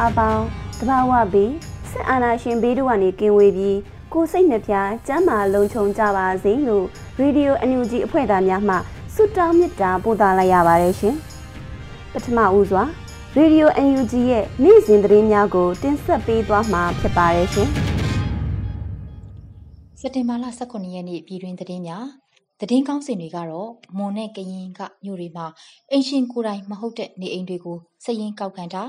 သူနိုင်ငံသားအပေါင်းတဘာဝပြီးစစ်အာဏာရှင်ဘေးတို့ကနေကင်းဝေးပြီးကိုယ်စိတ်နှပြကျမ်းမာလုံခြုံကြပါစေလို့ရေဒီယိုအန်ယူဂျီအဖွဲ့သားများမှဆုတောင်းမေတ္တာပို့သလိုက်ရပါတယ်ရှင်။ပထမဦးစွာရေဒီယိုအန်ယူဂျီရဲ့နေ့စဉ်သတင်းများကို တင်ဆက်ပေးသွားမှာဖြစ်ပါတယ်ရှင်။စက်တင်ဘာလ18ရက်နေ့ပြည်တွင်သတင်းများသတင်းကောင်းစင်တွေကတော့မွန်နဲ့ကရင်ကမြို့တွေမှာအင်ရှင်ကိုယ်တိုင်မဟုတ်တဲ့နေအိမ်တွေကိုစည်ရင်ကောက်ခံတာ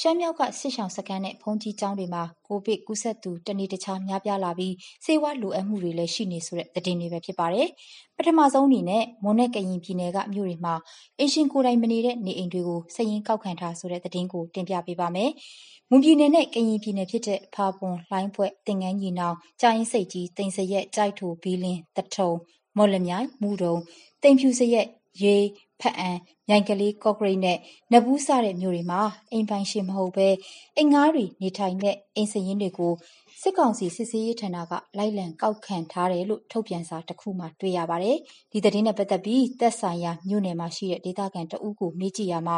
ရှမ်းမြောက်ကစစ်ဆောင်စကန်နဲ့ဖုန်ကြီးကျောင်းတွေမှာကိုဗစ်ကူးစက်သူတနေ့တခြားများပြားလာပြီးစေဝါလိုအပ်မှုတွေလည်းရှိနေဆိုတဲ့သတင်းတွေပဲဖြစ်ပါတယ်။ပထမဆုံးအနေနဲ့မွန်နဲ့ကရင်ပြည်နယ်ကမြို့တွေမှာအင်ရှင်ကိုယ်တိုင်မနေတဲ့နေအိမ်တွေကိုစည်ရင်ကောက်ခံတာဆိုတဲ့သတင်းကိုတင်ပြပေးပါမယ်။မွန်ပြည်နယ်နဲ့ကရင်ပြည်နယ်ဖြစ်တဲ့ဖာပွန်၊လှိုင်းဘွဲ့၊တင်ငန်းညီနောင်၊ကြာအင်းစိတ်ကြီး၊တိန်စရက်၊ကြိုက်ထိုဘီလင်းတထုံမော်လမြိုင်မူတုံတိမ်ဖြူစရက်ရေး ဖက်အံမြိုင်ကလေးကော့ဂရိတ်နဲ့နဘူးစတဲ့မြို့တွေမှာအိမ်ပိုင်ရှင်မဟုတ်ဘဲအိမ်ငါးတွေနေထိုင်တဲ့အိမ်စရင်တွေကိုစစ်ကောင်စီစစ်ဆေးရေးဌာနကလိုက်လံကောက်ခံထားတယ်လို့ထုတ်ပြန်စာတစ်ခုမှတွေ့ရပါတယ်။ဒီသတင်းနဲ့ပတ်သက်ပြီးသက်ဆိုင်ရာမြို့နယ်မှာရှိတဲ့ဒေသခံတဦးကိုမေးကြည့်ရမှာ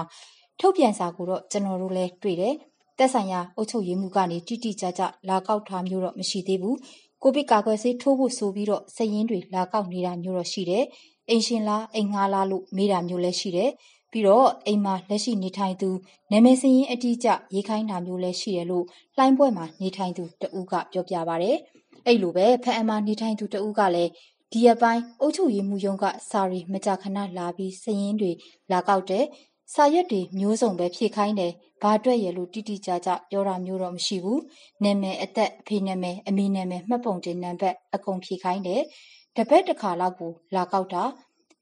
ထုတ်ပြန်စာကိုတော့ကျွန်တော်တို့လည်းတွေ့တယ်။သက်ဆိုင်ရာအုပ်ချုပ်ရေးမှုကနေတိတိကျကျလာကောက်ထားမျိုးတော့မရှိသေးဘူး။ကိုဗစ်ကာကွယ်ဆေးထိုးဖို့ဆိုပြီးတော့စည်ရင်းတွေလာကောက်နေတာမျိုးတော့ရှိတယ်။ အိမ်ရှင်လားအိမ်ငှားလားလို့မေးတာမျိုးလည်းရှိတယ်။ပြီးတော့အိမ်မှာလက်ရှိနေထိုင်သူနာမည်စည်ရင်းအတိအကျရေးခိုင်းတာမျိုးလည်းရှိတယ်လို့လှိုင်းပွဲမှာနေထိုင်သူတဦးကပြောပြပါဗျ။အဲ့လိုပဲဖအံမှာနေထိုင်သူတဦးကလည်းဒီရက်ပိုင်းအုပ်ချုပ်ရေးမှုရုံးကစာရီမကြာခဏလာပြီးစည်ရင်းတွေလာကောက်တယ်။စာရွက်တွေမျိုးစုံပဲဖြည့်ခိုင်းတယ်။ဘာအတွက်ရလို့တိတိကျကျပြောတာမျိုးတော့မရှိဘူး။နာမည်အသက်အဖေနာမည်အမေနာမည်မှတ်ပုံတင်နံပါတ်အကုန်ဖြည့်ခိုင်းတယ်။ တပတ်တစ်ခါလောက်ကိုလာကောက်တာ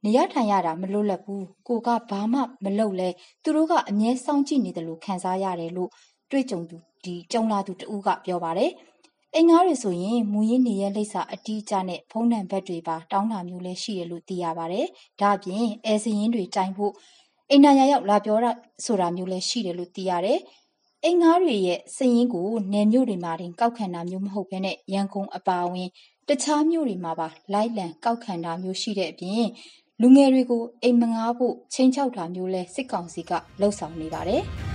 နေရထိုင်ရတာမလွတ်လပ်ဘူးကိုကဘာမှမလုပ်လဲသူတို့ကအမြဲစောင့်ကြည့်နေတယ်လို့ခံစားရတယ်လို့တွေ့ကြုံသူဒီကြုံလာသူတဦးကပြောပါတယ်အိမ်ငါးတွေဆိုရင်မူရင်းနေရလိပ်စာအတီးကျနဲ့ဖုံးနံပါတ်တွေပါတောင်းတာမျိုးလည်းရှိတယ်လို့သိရပါတယ်။ဒါအပြင်အဲစရင်တွေတိုင်ဖို့အိမ်နာရရောက်လာပြောတာဆိုတာမျိုးလည်းရှိတယ်လို့သိရတယ်။အိမ်ငါးတွေရဲ့စရင်ကိုနယ်မြို့တွေမှာတင်ကောက်ခံတာမျိုးမဟုတ်ဘဲနဲ့ရန်ကုန်အပါအဝင် တခြားမြို့တွေမှာပါ လိုက်လံကောက်ခံတာမျိုးရှိတဲ့အပြင် လူငယ်တွေကို အိမ်မငားဖို့ချင်းချောက်တာမျိုးလဲစစ်ကောင်စီကလှုံ့ဆော်နေပါတယ်။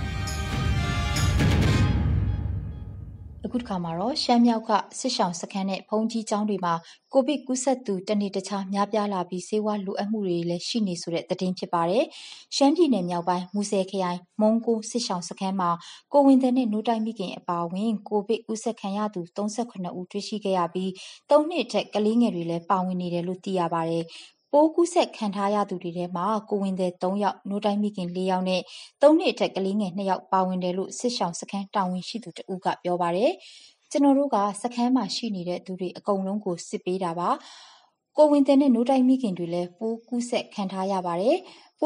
အခုတစ်ခါမှာတော့ရှမ်းမြောက်ကစစ်ဆောင်စခန်းနဲ့ဖုန်ကြီးကျောင်းတွေမှာကိုဗစ်ကူးစက်သူတနေ့တခြားများပြားလာပြီးဆေးဝါးလိုအပ်မှုတွေလည်းရှိနေဆိုတဲ့သတင်းဖြစ်ပါတယ်။ရှမ်းပြည်နယ်မြောက်ပိုင်းမူဆယ်ခရိုင်မုံကိုစစ်ဆောင်စခန်းမှာကိုဝင်တဲ့နဲ့နိုးတိုင်းမိခင်အပါအဝင်ကိုဗစ်ကူးစက်ခံရသူ38ဦးတွေ့ရှိခဲ့ရပြီး၃နှစ်ထက်ကလေးငယ်တွေလည်းပါဝင်နေတယ်လို့သိရပါတယ်။ ပိုးကူးစက်ခံထားရသူတွေထဲမှာ ကိုဝင်သည် ၃ ယောက်၊နို့တိုင်းမိခင် ၄ ယောက်နဲ့ ၃ နှစ်အထက် ကလေးငယ် ၂ ယောက် ပါဝင်တယ်လို့ စစ်ရှောင်စခန်းတာဝန်ရှိသူတဦးက ပြောပါတယ်။ကျနော်တို့က စခန်းမှာရှိနေတဲ့သူတွေ အကုန်လုံးကို စစ်ပေးတာပါ။ကိုဝင်သည်နဲ့ နို့တိုင်းမိခင်တွေလည်း ပိုးကူးစက်ခံထားရပါတယ်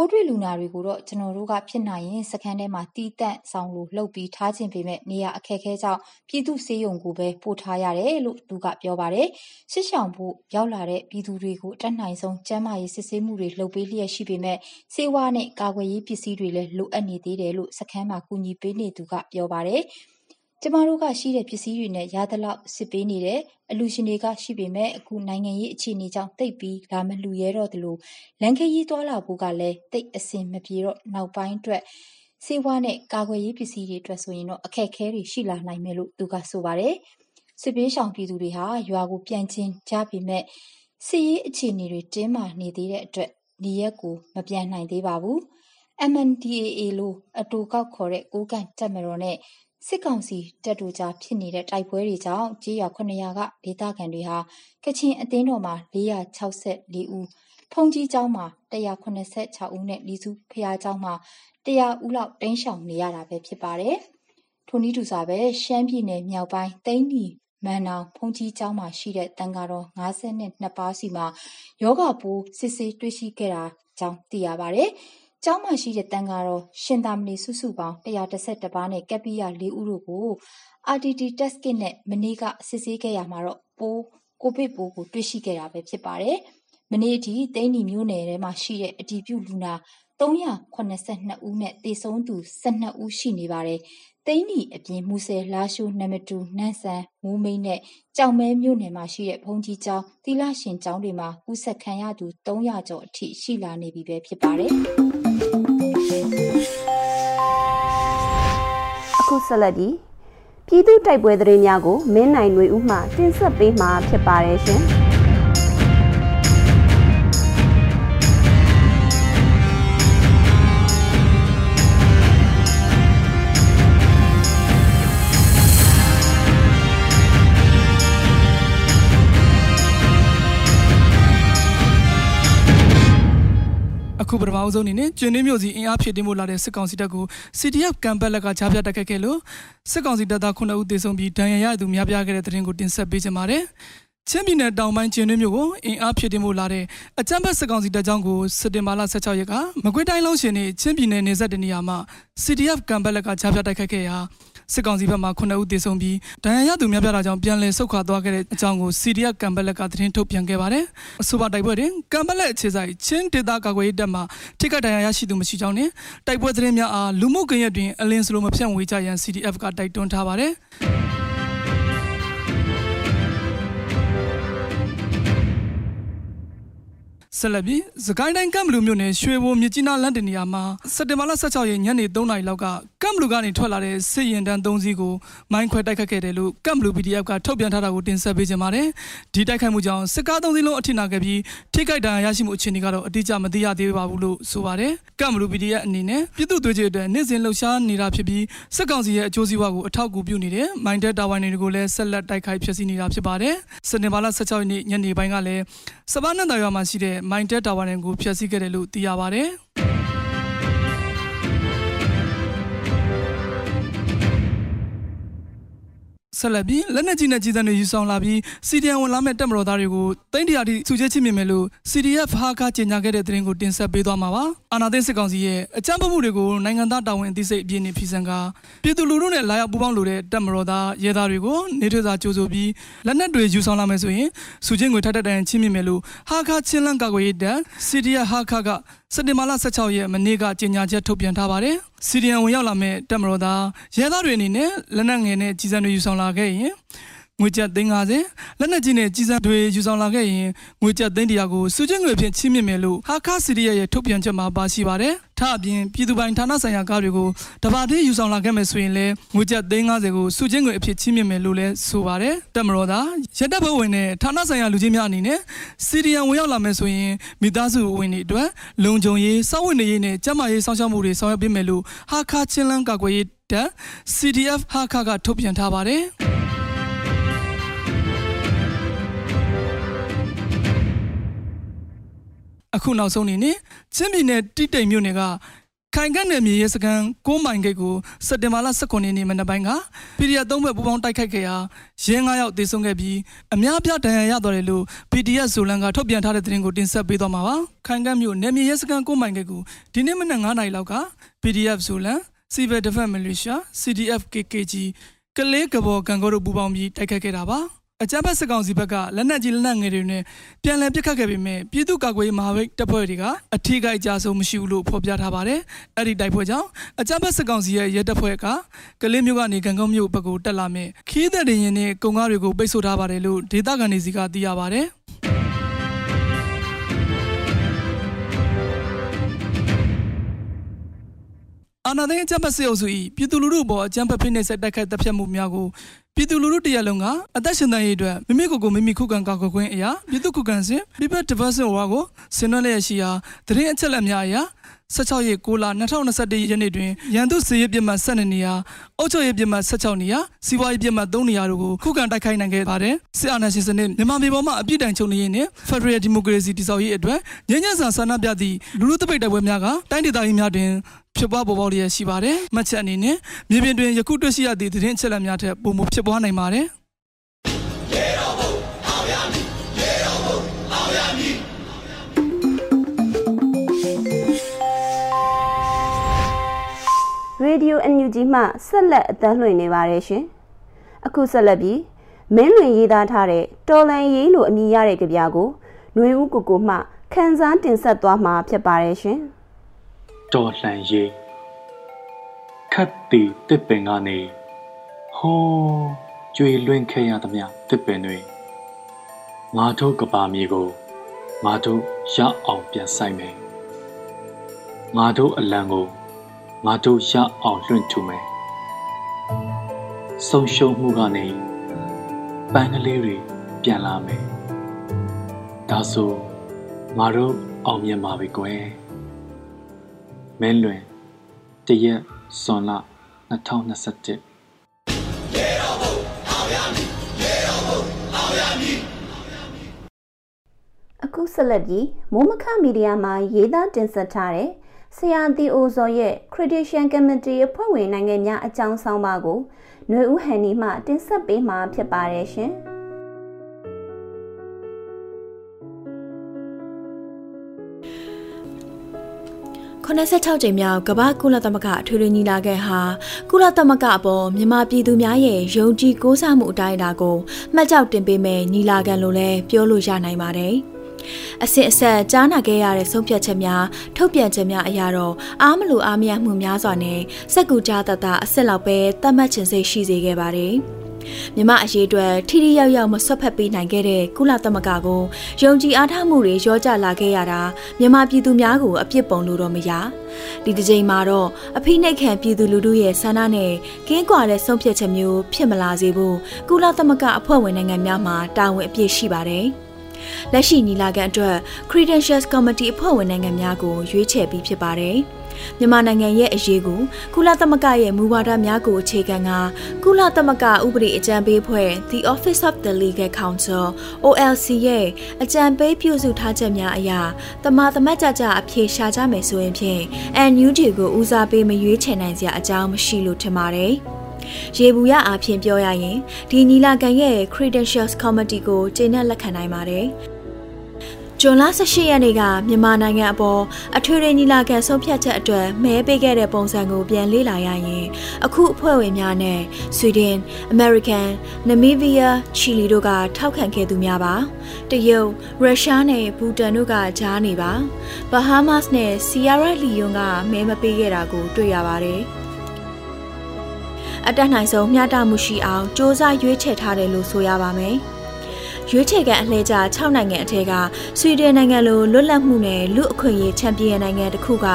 ပိုးတွေ့လူနာတွေကိုတော့ ကျနော်တို့က ဖြစ်နိုင်ရင် စခန်းထဲမှာ သီးသန့်ဆောင်လို လုပ်ပြီး ထားချင်ပေမယ့်နေရာအခက်အခဲကြောင့် ပြည်သူ့ဆေးရုံကိုပဲ ပို့ထားရတယ်လို့ သူကပြောပါတယ်။စစ်ရှောင်ဖို့ ရောက်လာတဲ့ ပြည်သူတွေကို အတတ်နိုင်ဆုံး ကျန်းမာရေးစစ်ဆေးမှုတွေ လုပ်ပေးလျက်ရှိပေမယ့်ဆေးဝါးနဲ့ ကာကွယ်ရေးပစ္စည်းတွေလည်း လိုအပ်နေသေးတယ်လို့ စခန်းမှာ ကူညီပေးနေသူက ပြောပါတယ်။ ကျမတို့ကရှိတဲ့ပစ္စည်းတွေနဲ့ ရသလောက်စစ်ပေးနေတယ်။အလှူရှင်တွေကရှိပေမယ့်အခုနိုင်ငံရေးအခြေအနေကြောင့် သိပ်ပြီး လာမလှူရဲတော့သလို လမ်းခရီးသွားလာဖို့ကလည်း သိပ်အဆင်မပြေတော့ နောက်ပိုင်းအတွက်စေဝါနဲ့ ကာကွယ်ရေးပစ္စည်းတွေအတွက်ဆိုရင်တော့ အခက်အခဲတွေ ရှိလာနိုင်မယ်လို့ သူကဆိုပါတယ်။စစ်ပေးရှောင်ပြည်သူတွေဟာ ရွာကို ပြန်ချင်းကြပေမဲ့ စစ်ရေးအခြေအနေတွေ တင်းမာနေသေးတဲ့အတွက် နေရက်ကို မပြန်နိုင်သေးပါဘူး။ MNDAA လို့ အတူကောက်ခေါ်တဲ့ ကိုးကန်တက်မတော်နဲ့ စစ်ကောင်စီတပ်တို့ကြားဖြစ်နေတဲ့တိုက်ပွဲတွေကြောင့်ကြေးရွာ900ကဒေသခံတွေဟာကချင်အသင်းတော်မှာ464ဦးဖုန်ကြီးကျောင်းမှာ186ဦးနဲ့လီစုဖျားကျောင်းမှာ100ဦးလောက်တင်းရှောင်နေရတာပဲဖြစ်ပါတယ်။ထိုနည်းတူစွာပဲရှမ်းပြည်နယ်မြောက်ပိုင်းတိန်းနီမန်နောင်ဖုန်ကြီးကျောင်းမှာရှိတဲ့တန်ဃာတော်52ပါးစီမှာယောဂပိုးစစ်ဆေးတွေ့ရှိခဲ့တာကြောင့်သိရပါတယ်။ ကျောင်းမှာရှိတဲ့တန်ဃာတော် ရှင်သာမဏေ စုစုပေါင်း111ပါးနဲ့ ကပ္ပိယ4ဦးတို့ကို RTT test kit နဲ့ မနေ့က စစ်ဆေးခဲ့ရမှာတော့ပိုးကိုဗစ်ပိုးကို တွေ့ရှိခဲ့တာပဲဖြစ်ပါတယ်။မနေ့အထိတိန်းနီမြို့နယ်ထဲမှာရှိတဲ့ အတည်ပြုလူနာ382ဦးနဲ့ သေဆုံးသူ12ဦး ရှိနေပါတယ်။သိန်းနီအပြင် မူဆယ် လာရှိုးနံပါတ်2နန့်ဆန် မိုးမိတ်နဲ့ကြောင်မဲမြို့နယ်မှာရှိတဲ့ ဘုံကြီးကျောင်း သီလရှင်ကျောင်းတွေမှာ ကူးဆက်ခံရသူ300ကျော်အထိ ရှိလာနေပြီပဲဖြစ်ပါတယ်။ အခုဆက်လက်ပြီးပြည်သူတိုက်ပွဲသတင်းများကိုမင်းနိုင်ຫນွေဦးမှတင်ဆက်ပေးမှာဖြစ်ပါတယ်ရှင်။ အခုပထမအဆုံးအနေနဲ့ကျင်းနှင်းမျိုးစီအင်အားဖြည့်တင်းဖို့လာတဲ့စစ်ကောင်စီတပ်ကို CDF ကံပတ်လက်ကကြားပြတက်ခဲ့ခဲ့လို့စစ်ကောင်စီတပ်သား9ဦးသေဆုံးပြီးဒဏ်ရာရသူများပြားခဲ့တဲ့တဲ့ရင်ကိုတင်ဆက်ပေးကြပါမယ်။ချင်းပြည်နယ်တောင်ပိုင်းကျင်းနှင်းမျိုးကိုအင်အားဖြည့်တင်းဖို့လာတဲ့အကြမ်းဖက်စစ်ကောင်စီတပ်ကြောင်းကိုစက်တင်ဘာလ16ရက်ကမကွေးတိုင်းလုံးရှင်နေချင်းပြည်နယ်နေဆက်တနေရာမှာ CDF ကံပတ်လက်ကကြားပြတက်ခဲ့ခဲ့ရာ စစ်ကောင်စီဘက်မှ9ဦးသေဆုံးပြီးဒဏ်ရာရသူများပြားတာကြောင့်ပြန်လည်ဆုတ်ခွာသွားခဲ့တဲ့အကြောင်းကို CDF ကံပလက်ကသတင်းထုတ်ပြန်ခဲ့ပါတယ်။အဆိုပါတိုက်ပွဲတွင်ကံပလက်အခြေဆိုင်ချင်းဒေသကာကွယ်ရေးတပ်မှထိခိုက်ဒဏ်ရာရရှိသူမရှိကြောင်းနဲ့တိုက်ပွဲသတင်းများအားလူမှုကွန်ရက်တွင်အလင်းစလိုမဖြန့်ဝေကြရန် CDF ကတိုက်တွန်းထားပါတယ်။ ဆက်လက်ပြီးစကိုင်းတိုင်းကမ်ဘလူမြို့နယ်ရွှေဘိုမြကြီးနားလမ်းတင်နေရာမှာစက်တင်ဘာလ16ရက်ညနေ3နာရီလောက်ကကမ်ဘလူကနေထွက်လာတဲ့စစ်ရင်တန်း3စီးကိုမိုင်းခွဲတိုက်ခတ်ခဲ့တယ်လို့ကမ်ဘလူ PDF ကထုတ်ပြန်ထားတာကိုတင်ဆက်ပေးကြပါတယ်။ဒီတိုက်ခိုက်မှုကြောင့်စစ်ကား3စီးလုံးအထိနာခဲ့ပြီးထိခိုက်ဒဏ်ရာရရှိမှုအခြေအနေကတော့အတိအကျမသိရသေးပါဘူးလို့ဆိုပါတယ်။ကမ်ဘလူ PDF အနေနဲ့ပြည်သူ့သွေးကြွအတွက်နေ့စဉ်လှုပ်ရှားနေတာဖြစ်ပြီးစစ်ကောင်စီရဲ့အကျိုးစီးပွားကိုအထောက်အကူပြုနေတဲ့မိုင်းတက်တာဝန်တွေကိုလည်းဆက်လက်တိုက်ခိုက်ဖျက်ဆီးနေတာဖြစ်ပါတယ်။စက်တင်ဘာလ16ရက်နေ့ညနေပိုင်းကလည်းစပားနန္ဒရွာမှာရှိတဲ့မိုင်းတက်တာဝါရန်ကိုဖျက်ဆီးခဲ့တယ်လို့သိရပါတယ်။ ဆက်လက်ပြီးလက်နက်ကြီးနဲ့ကြီးစံတွေယူဆောင်လာပြီး CDN ဝင်လာမဲ့တပ်မတော်သားတွေကိုတိမ့်တရာတိစုချဲချင်းမြင်မယ်လို့ CDF ဟာခကြေညာခဲ့တဲ့သတင်းကိုတင်ဆက်ပေးသွားမှာပါ။အာနာသိန်းစစ်ကောင်စီရဲ့အကြမ်းဖက်မှုတွေကိုနိုင်ငံသားတာဝန်အသိစိတ်အပြည့်နဲ့ဖီဆန်ကပြည်သူလူထုနဲ့လာရောက်ပူးပေါင်းလိုတဲ့တပ်မတော်သားရဲသားတွေကိုနေထွေစာကြိုးဆိုပြီးလက်နက်တွေယူဆောင်လာမယ်ဆိုရင်စုချင်းကိုထပ်ထပ်တန်ချင်းမြင်မယ်လို့ဟာခချင်းလန်းကာကွယ်ရေးတပ် CDF ဟာခကစက်တင်ဘာလ16ရက်မနေ့ကကြေညာချက်ထုတ်ပြန်ထားပါတယ်။စီရီယံဝင်ရောက်လာမဲ့တပ်မတော်သားရဲသားတွေအနေနဲ့လက်နက်ငယ်နဲ့ကြီးစံတွေယူဆောင်လာခဲ့ရင် ငွေကျပ်350လက်နက်ကြီးနဲ့ကြီးစံတွေယူဆောင်လာခဲ့ရင်ငွေကျပ်300ကိုစုချင်းငွေဖြင့်ချီးမြှင့်မယ်လို့ဟာခစီရီယရဲ့ထုတ်ပြန်ချက်မှာပါရှိပါတယ်။ထအပြင်ပြည်သူပိုင်ဌာနဆိုင်ရာကားတွေကိုတပါသေးယူဆောင်လာခဲ့မယ်ဆိုရင်လည်းငွေကျပ်350ကိုစုချင်းငွေအဖြစ်ချီးမြှင့်မယ်လို့လည်းဆိုပါတယ်။တပ်မတော်သားရက်တပ်ဘဝင်နဲ့ဌာနဆိုင်ရာလူကြီးများအနေနဲ့စီရီယံဝင်ရောက်လာမယ်ဆိုရင်မိသားစုဝင်တွေအတွက်လုံခြုံရေးစောင့်ဝင်နေရေးနဲ့ကျန်းမာရေးစောင့်ရှောက်မှုတွေဆောင်ရွက်ပေးမယ်လို့ဟာခချင်းလန်းကာကွယ်ရေးတပ် CDF ဟာခကထုတ်ပြန်ထားပါတယ်။ အခုနောက်ဆုံးအနေနဲ့ချင်းပြည်နယ်တိတိမ်မြို့နယ်ကခိုင်ကန့်နယ်မြေရဲစခန်း6မိုင်ဂိတ်ကိုစက်တင်ဘာလ18ရက်နေ့မနက်ပိုင်းကပီဒီအသုံးဘက်ပူပေါင်းတိုက်ခိုက်ခဲ့ရာရဲ9ယောက်သေဆုံးခဲ့ပြီးအများပြဒဏ်ရာရသွားတယ်လို့ PDF ဇိုလန်ကထုတ်ပြန်ထားတဲ့သတင်းကိုတင်ဆက်ပေးသွားမှာပါခိုင်ကန့်မြို့နယ်မြေရဲစခန်း6မိုင်ဂိတ်ကိုဒီနေ့မနက်9နာရီလောက်က PDF ဇိုလန် Civil Defense Militia CDF KKG ကလေးကဘော်ကံကောတို့ပူပေါင်းပြီးတိုက်ခိုက်ခဲ့တာပါ အကြမ်းဖက်စစ်ကောင်စီဘက်ကလက်နက်ကြီးလက်နက်ငယ်တွေနဲ့ပြန်လည်ပစ်ခတ်ခဲ့ပေမဲ့ပြည်သူ့ကာကွယ်ရေးမဟာမိတ်တပ်ဖွဲ့တွေကအထီးကိကြဆုံးမရှိဘူးလို့ဖော်ပြထားပါတယ်။အဲ့ဒီတိုက်ပွဲကြောင့်အကြမ်းဖက်စစ်ကောင်စီရဲ့ရဲတပ်ဖွဲ့ကကလေးမျိုးကနေကံကောင်းမျိုးဘက်ကိုတက်လာမဲ့ခီးသက်တင်ရင်နဲ့ကုံကားတွေကိုပိတ်ဆို့ထားပါတယ်လို့ဒေသခံတွေစီကသိရပါတယ်။ အာဏာသိမ်းအကြမ်းဖက်စစ်အုပ်စု၏ပြည်သူလူထုပေါ်အကြမ်းဖက်ဖိနှိပ်ဆက်တိုက်ခိုက်တပ်ဖြတ်မှုများကိုပြည်သူလူထုတရက်လုံးကအသက်ရှင်သန်ရေးအတွက်မိမိကိုယ်ကိုမိမိခုခံကာကွယ်ခွင့်အရာပြည်သူခုခံစဉ် People Development Award ကိုဆင်နွှဲလျက်ရှိရာသတင်းအချက်အလက်များအရာ 16ရက်6လ2021ရက်နေ့တွင်ရန်သူစစ်ရေးပြစ်မှတ်12နေရာအုပ်ချုပ်ရေးပြစ်မှတ်16နေရာစီးပွားရေးပြစ်မှတ်3နေရာတို့ကိုခုခံတိုက်ခိုက်နိုင်ခဲ့ပါတယ်စစ်အာဏာရှင်စနစ်မြန်မာပြည်ပေါ်မှာအပြစ်ဒဏ်ချုပ်နေရင်းနဲ့ Federal Democracy တည်ဆောက်ရေးအတွက်ငြင်းညံ့စွာဆန္ဒပြသည့်လူလူတပိတ်တိုက်ပွဲများကတိုင်းဒေသကြီးများတွင်ဖြစ်ပွားပေါ်ပေါက်လျက်ရှိပါတယ်မှတ်ချက်အနေနဲ့မြေပြင်တွင်ယခုတွေ့ရှိရသည့်သတင်းအချက်အလက်များထက်ပိုမိုဖြစ်ပွားနိုင်ပါတယ် ရေဒီယို NUG မှဆက်လက်အသံလွှင့်နေပါတယ်ရှင်။အခုဆက်လက်ပြီးမင်းလွင်ရေးသားထားတဲ့တော်လန်ရေးလိုအမည်ရတဲ့ကြပြာကိုຫນွေဦးကိုကိုမှခန်းစားတင်ဆက်သွားမှာဖြစ်ပါတယ်ရှင်။တော်လှန်ရေးခတ်တီတစ်ပင်ကနေဟောကျွေလွင့်ခဲ့ရသမျှတစ်ပင်တွေငါတို့ကပါမြေကိုငါတို့ရအောင်ပြန်ဆိုင်မယ်ငါတို့အလံကို ငါတို့ရအောင်လွှင့်ထူမယ်ဆုံးရှုံးမှုကနေပန်းကလေးတွေပြန်လာမယ်ဒါဆိုငါတို့အောင်မြင်ပါပြီကွယ်မင်းလွင်တရက်စွန်လ2021ရေတော်ဘုံအောင်ရမည်ရေတော်ဘုံအောင်ရမည်အခုဆက်လက်ပြီးမိုးမခမီဒီယာမှာရေးသားတင်ဆက်ထားတဲ့ ဆရာတီအိုဇော်ရဲ့ Critical Committee အဖွဲ့ဝင်နိုင်ငံများအကြောင်းဆောင်ပါကိုຫນွေဦးဟန်နီမှတင်ဆက်ပေးမှာဖြစ်ပါတယ်ရှင်။86ကြိမ်မြောက်ကမ္ဘာကုလသမဂ္ဂအထွေထွေညီလာခံဟာကုလသမဂ္ဂအပေါ်မြန်မာပြည်သူများရဲ့ယုံကြည်ကိုးစားမှုအတိုင်းအတာကိုမှတ်ကြောက်တင်ပေးမယ်ညီလာခံလို့လည်းပြောလို့ရနိုင်ပါတယ်။ အစစ်အဆက်ကြားနာခဲ့ရတဲ့ဆုံးဖြတ်ချက်များထုတ်ပြန်ချက်များအရာတော့အားမလိုအားမရမှုများစွာနဲ့စက်ကူကြားတတအစ်စ်လောက်ပဲတတ်မှတ်ခြင်းစိတ်ရှိစေခဲ့ပါတယ်မြမအရေးအတွက်ထိထိရောက်ရောက်မဆွတ်ဖက်ပေးနိုင်ခဲ့တဲ့ကုလသမဂ္ဂကိုယုံကြည်အားထားမှုတွေရောကြလာခဲ့ရတာမြမပြည်သူများကိုအပြစ်ပုံလို့တော့မရဒီတစ်ချိန်မှာတော့အဖိနှိတ်ခံပြည်သူလူထုရဲ့ဆန္ဒနဲ့ကင်းကွာတဲ့ဆုံးဖြတ်ချက်မျိုးဖြစ်မလာစေဖို့ကုလသမဂ္ဂအဖွဲ့ဝင်နိုင်ငံများမှာတာဝန်အပြည့်ရှိပါတယ်။ လက်ရှိညီလာခံအတွက် Credentials Committee အဖွဲ့ဝင်နိုင်ငံများကိုရွေးချယ်ပြီးဖြစ်ပါတယ်။မြန်မာနိုင်ငံရဲ့အရေးကိုကုလသမဂ္ဂရဲ့မူဝါဒများကိုအခြေခံကကုလသမဂ္ဂဥပဒေအကြံပေးဖွဲ့ The Office of the Legal Counsel OLC ရဲ့အကြံပေးပြုစုထားချက်များအရတမာသမတ်ကြကြအဖြေရှာကြမယ်ဆိုရင်ဖြင့် NUG ကိုဦးစားပေးမရွေးချယ်နိုင်စရာအကြောင်းမရှိလို့ထင်ပါတယ်။ ရေဘူးရအားဖြင့်ပြောရရင်ဒီညီလာခံရဲ့ Credentials Committee ကိုကျေနပ်လက်ခံနိုင်ပါတယ်။ဇွန်လ18ရက်နေ့ကမြန်မာနိုင်ငံအပေါ်အထွေထွေညီလာခံဆုံးဖြတ်ချက်အတွက်မဲပေးခဲ့တဲ့ပုံစံကိုပြန်လေ့လာရရင်အခုအဖွဲ့ဝင်များနဲ့ဆွီဒင်၊အမေရိကန်၊နမီးဗီးယား၊ချီလီတို့ကထောက်ခံခဲ့သူများပါ။တရုတ်၊ရုရှားနဲ့ဘူတန်တို့ကကြားနေပါ။ဘဟားမတ်စ်နဲ့ဆီယာရာလီယွန်ကမဲမပေးခဲ့တာကိုတွေ့ရပါတယ်။ အတက်နိုင်ဆုံးမျှတမှုရှိအောင်စ조사ရွေးချယ်ထားတယ်လို့ဆိုရပါမယ်။ ရွေးချယ်ကန်အလှည့်ကျ6နိုင်ငံအထက်ကဆွီဒင်နိုင်ငံလိုလွတ်လပ်မှုနဲ့လူအခွင့်အရေးချန်ပီယံနိုင်ငံတစ်ခုက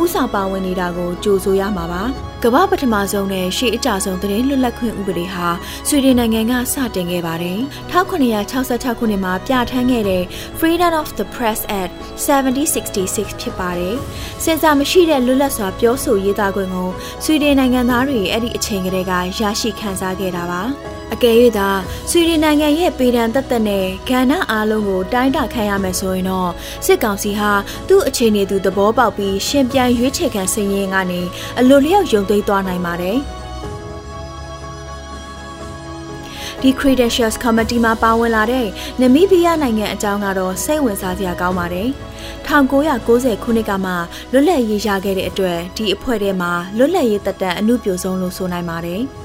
ဥဆောင်ပါဝင်နေတာကိုကြိုဆိုရမှာပါ။ကမ္ဘာပထမဆုံးနဲ့ရှေ့အကြဆုံးသတင်းလွတ်လပ်ခွင့်ဥပဒေဟာဆွီဒင်နိုင်ငံကစတင်ခဲ့ပါတယ်။1966ခုနှစ်မှာပြဋ္ဌာန်းခဲ့တဲ့ Freedom of the Press Act 7066ဖြစ်ပါတယ်။စင်စာမရှိတဲ့လွတ်လပ်စွာပြောဆိုရေးသားခွင့်ကိုဆွီဒင်နိုင်ငံသားတွေအဲ့ဒီအချိန်ကတည်းကရရှိခံစားခဲ့တာပါ။ အကယ်၍သာဆွီဒင်နိုင်ငံရဲ့ပေဒံတက်တက်နဲ့ကဏ္ဍအားလုံးကိုတိုင်းတာခံရမယ်ဆိုရင်တော့စစ်ကောင်စီဟာသူ့အခြေအနေသူသဘောပေါက်ပြီးရှင်ပြန်ရွေးချယ်ခံစည်ရင်ကနေအလိုလျောက်ယုံသိမ်းသွားနိုင်ပါတယ်ဒီ Credentials Committee မှာပါဝင်လာတဲ့နမီးဘီးယားနိုင်ငံအကြောင်းကတော့စိတ်ဝင်စားစရာကောင်းပါတယ်။1990ခုနှစ်ကမှလွတ်လပ်ရေးရခဲ့တဲ့အတွက်ဒီအဖွဲ့ထဲမှာလွတ်လပ်ရေးတက်တန်အမှုပြိုဆုံးလို့ဆိုနိုင်ပါတယ်။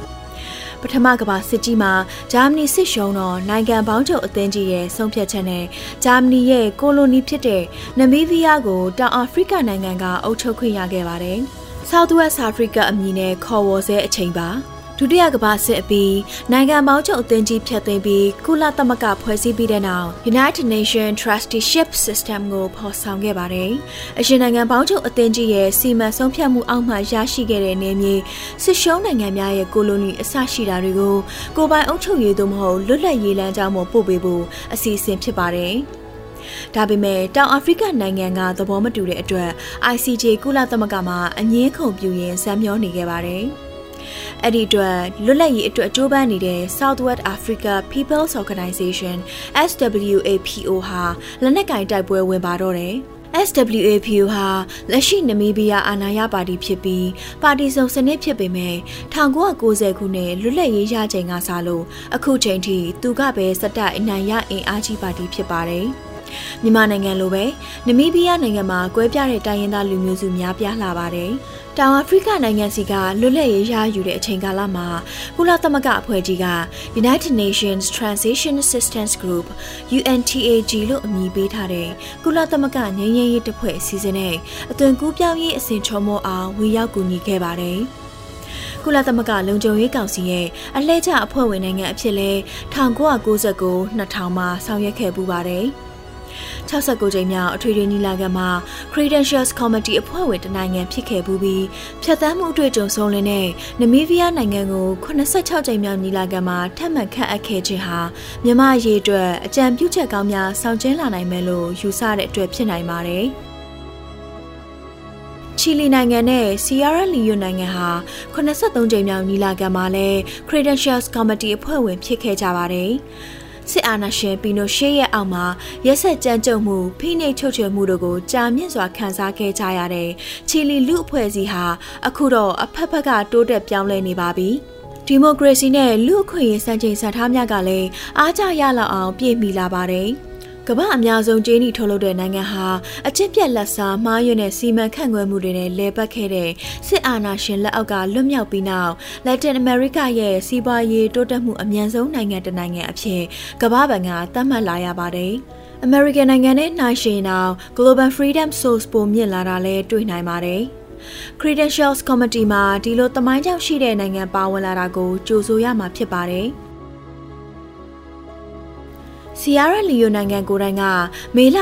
ပထမကမ္ဘာစစ်ကြီးမှာဂျာမနီစစ်ရှုံးတော့နိုင်ငံပေါင်းချုပ်အသင်းကြီးရဲ့ဆုံးဖြတ်ချက်နဲ့ဂျာမနီရဲ့ကိုလိုနီဖြစ်တဲ့နမီးဗီးယားကိုတောင်အာဖရိကနိုင်ငံကအုပ်ချုပ်ခွင့်ရခဲ့ပါတယ်။ South West Africa အမည်နဲ့ခေါ်ဝေါ်ဆဲအချိန်ပါ ဒုတိယကမ္ဘာစစ်အပြီးနိုင်ငံပေါင်းချုပ်အသင်းကြီးဖျက်သိမ်းပြီးကုလသမဂ္ဂဖွဲ့စည်းပြီးတဲ့နောက် United Nations Trusteeship System ကိုဖော်ဆောင်ခဲ့ပါတယ်။အရှင်နိုင်ငံပေါင်းချုပ်အသင်းကြီးရဲ့စီမံဆုံးဖြတ်မှုအောက်မှာရရှိခဲ့တဲ့နေမြေစစ်ရှုံးနိုင်ငံများရဲ့ကိုလိုနီအစရှိတာတွေကိုကိုပိုင်အုပ်ချုပ်ရေးသို့မဟုတ်လွတ်လပ်ရေးလမ်းကြောင်းပေါ်ပို့ပေးဖို့အစီအစဉ်ဖြစ်ပါတယ်။ဒါပေမဲ့တောင်အာဖရိကနိုင်ငံကသဘောမတူတဲ့အတွက် ICJ ကုလသမဂ္ဂမှာအငင်းခုန်ပြူရင်ဇံမျောနေခဲ့ပါတယ်။ အဲ့ဒီအတွက်လွတ်လပ်ရေးအတွက်အကျိုးပန်းနေတဲ့ Southwest Africa People's Organization SWAPO ဟာလက်နက်ကင်တိုက်ပွဲဝင်ပါတော့တယ်။ SWAPO ဟာလက်ရှိနမီးဘီးယားအာဏာရပါတီဖြစ်ပြီးပါတီစုံစနစ်ဖြစ်ပေမဲ့1990ခုနှစ်လွတ်လပ်ရေးရချိန်ကစလို့အခုချိန်ထိသူကပဲစက်တအနိုင်ရအင်အားကြီးပါတီဖြစ်ပါတယ်။မြန်မာနိုင်ငံလိုပဲနမီးဘီးယားနိုင်ငံမှာကွဲပြားတဲ့တိုင်းရင်းသားလူမျိုးစုများပြားလာပါတယ်။ တောင်အာဖရိကနိုင်ငံစီကလွတ်လပ်ရေးရယူတဲ့အချိန်ကာလမှာကုလသမဂ္ဂအဖွဲ့ကြီးက United Nations Transition Assistance Group UNTAG လို့အမည်ပေးထားတဲ့ကုလသမဂ္ဂငြိမ်းချမ်းရေးတပ်ဖွဲ့အစည်းအဝေးနဲ့အသွင်ကူးပြောင်းရေးအစဉ်ချုံမောအောင်ဝင်ရောက်ကူညီခဲ့ပါတယ်။ကုလသမဂ္ဂလုံခြုံရေးကောင်စီရဲ့အလှည့်ကျအဖွဲ့ဝင်နိုင်ငံအဖြစ်လဲ1999 2000မှာဆောင်ရွက်ခဲ့ပူပါတယ်။ 69ကြိမ်မြောက်အထွေထွေညီလာခံမှာ Credentials Committee အဖွဲ့ဝင်တနိုင်ငံဖြစ်ခဲ့ပြီးဖြတ်သန်းမှုအတွေ့အကြုံဆုံးလင်းတဲ့နမီးဗီးယားနိုင်ငံကို86ကြိမ်မြောက်ညီလာခံမှာထပ်မံခန့်အပ်ခဲ့ခြင်းဟာမြန်မာရေးအတွက်အကြံပြုချက်ကောင်းများဆောင်ကျဉ်လာနိုင်မယ်လို့ယူဆတဲ့အတွက်ဖြစ်နိုင်ပါတယ်။ချီလီနိုင်ငံနဲ့ဆီယာရာလီယိုနိုင်ငံဟာ83ကြိမ်မြောက်ညီလာခံမှာလဲ Credentials Committee အဖွဲ့ဝင်ဖြစ်ခဲ့ကြပါတယ်။ စစ်အာဏာရှင်ပီနိုရှေရဲ့အောက်မှာရက်ဆက်ကြမ်းကြုတ်မှုဖိနှိပ်ချုပ်ချယ်မှုတို့ကိုကြာမြင့်စွာခံစားခဲ့ကြရတဲ့ချီလီလူအဖွဲ့အစည်းဟာအခုတော့အဖက်ဖက်ကတိုးတက်ပြောင်းလဲနေပါပြီ။ဒီမိုကရေစီနဲ့လူ့အခွင့်အရေးစံချိန်စံထားများကလည်းအားကျရလောက်အောင်ပြည့်မီလာပါတယ်။ ကမ္ဘာအများဆုံးကျေးနီထုတ်လုပ်တဲ့နိုင်ငံဟာအကျင့်ပြတ်လက်စားမှားယွင်းတဲ့စီမံခန့်ခွဲမှုတွေနဲ့လဲပတ်ခဲ့တဲ့စစ်အာဏာရှင်လက်အောက်ကလွတ်မြောက်ပြီးနောက်လက်တင်အမေရိကရဲ့စီးပွားရေးတိုးတက်မှုအမြန်ဆုံးနိုင်ငံတစ်နိုင်ငံအဖြစ်ကမ္ဘာဘဏ်ကသတ်မှတ်လာရပါတယ်။ American နိုင်ငံနဲ့နှိုင်းယှဉ်အောင် Global Freedom Source ပိုမြင့်လာတာလဲတွေ့နိုင်ပါတယ်။ Credentials Committee မှာဒီလိုတမိုင်းကြောင့်ရှိတဲ့နိုင်ငံပါဝင်လာတာကိုကြိုဆိုရမှာဖြစ်ပါတယ်။ ဆီယာရာလီယိုနိုင်ငံကိုယ်တိုင်ကမေလ